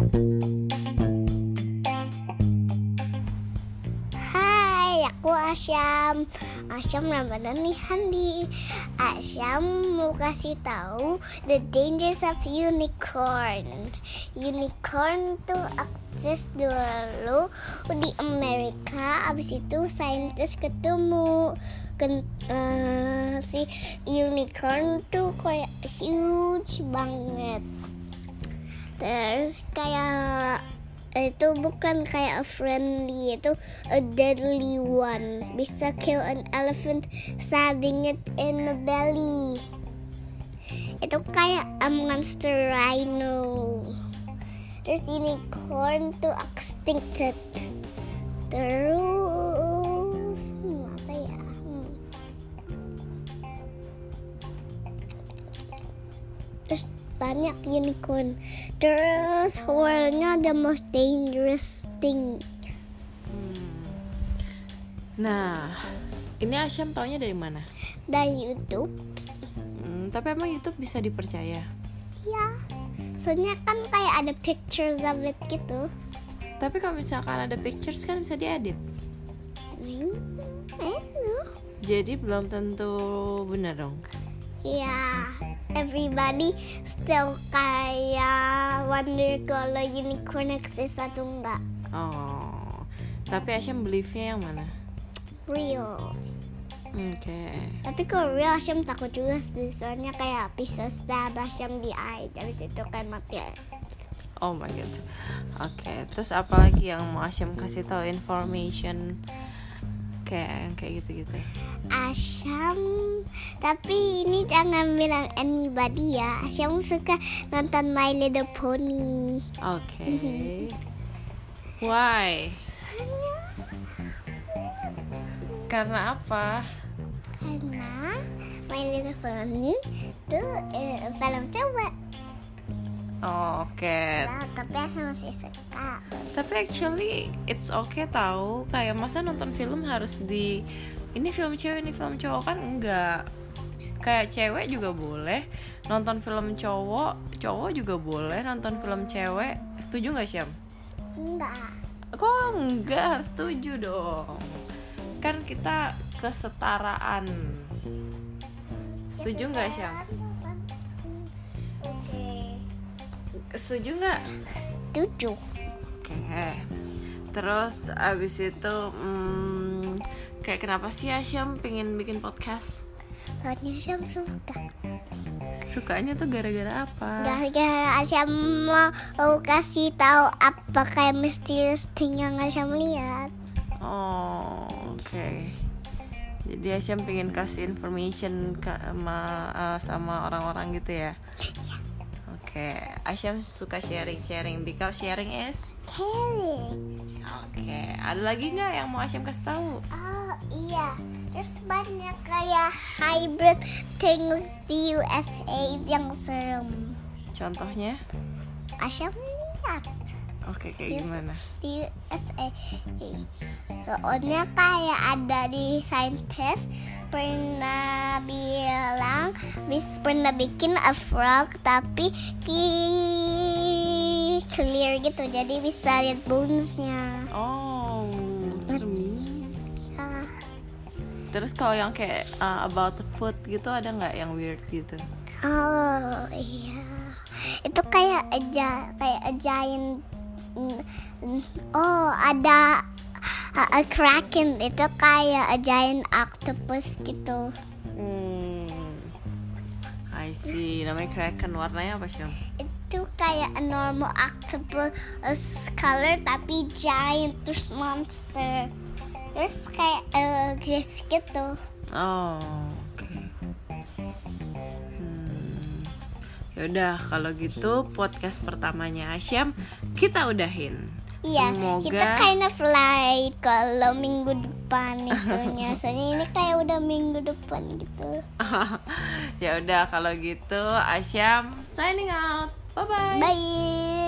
Hai, aku Asyam. Asyam namanya nih Handi. Asyam mau kasih tahu the dangers of unicorn. Unicorn tuh akses dulu di Amerika. Abis itu saintis ketemu Ken, eh, si unicorn tuh kayak huge banget. Terus kayak itu bukan kayak a friendly itu a deadly one. Bisa kill an elephant stabbing it in the belly. Itu kayak a monster rhino. Terus unicorn tuh extincted terus hmm, apa ya? Hmm. terus banyak unicorn terus hornnya the most dangerous thing Nah, ini Asyam taunya dari mana? dari YouTube Hmm, tapi emang YouTube bisa dipercaya? ya soalnya kan kayak ada pictures of it gitu Tapi kalau misalkan ada pictures kan bisa diedit. Hmm, eh. Jadi belum tentu benar dong. Ya everybody still kayak wonder kalau unicorn exist atau enggak Oh, tapi Asyam believe-nya yang mana? real Oke. tapi kalau real Asyam takut juga sih soalnya kayak bisa stab Asyam di eye habis itu kan mati Oh my god. Oke, terus apa lagi yang mau Asyam kasih tahu information kayak yang kayak gitu-gitu? Asyam tapi ini jangan bilang anybody ya Asyam suka nonton My Little Pony Oke. Why? Karena apa? karena My Little Pony itu eh, film cewek Oh, Oke. nah, tapi Asyam masih suka Tapi actually it's okay tahu kayak masa nonton film harus di ini film cewek ini film cowok kan enggak. Kayak cewek juga boleh nonton film cowok, cowok juga boleh nonton film cewek. Setuju nggak Syam? enggak Kok enggak harus setuju dong? Kan kita kesetaraan. Setuju nggak Syam? Setuju nggak? setuju Oke. Terus abis itu hmm, kayak kenapa sih Asyam pengen bikin podcast? soalnya Asyam suka Sukanya tuh gara-gara apa? gara-gara Asyam mau kasih tahu apa kayak mysterious thing yang Asyam lihat Oh, oke. Jadi Asyam pengen kasih information ke sama eh, sama orang-orang gitu ya. Oke, Asyam suka sharing-sharing because sharing is caring Oke, ada lagi nggak yang mau Asyam kasih tahu? Oh iya, terus banyak kayak hybrid things di USA yang serem. Contohnya? Asyam lihat Oke, kayak gimana? di USA. Soalnya kayak ada di scientist pernah bilang bis pernah bikin a frog tapi clear gitu jadi bisa lihat bonesnya. Oh. Ah. Terus kalau yang kayak uh, about the food gitu ada nggak yang weird gitu? Oh iya, itu kayak aja kayak a giant. Oh ada a, a kraken itu kayak a giant octopus gitu. Hmm. I see. Namanya kraken. Warnanya apa sih? Itu kayak a normal octopus color tapi giant terus monster. Terus kayak uh, gitu. Oh, oke. Hmm. Yaudah, kalau gitu podcast pertamanya Asyam kita udahin. Iya, Semoga kita kind of like kalau minggu depan itunya. Soalnya ini kayak udah minggu depan gitu. ya udah kalau gitu Asyam signing out. Bye bye. Bye.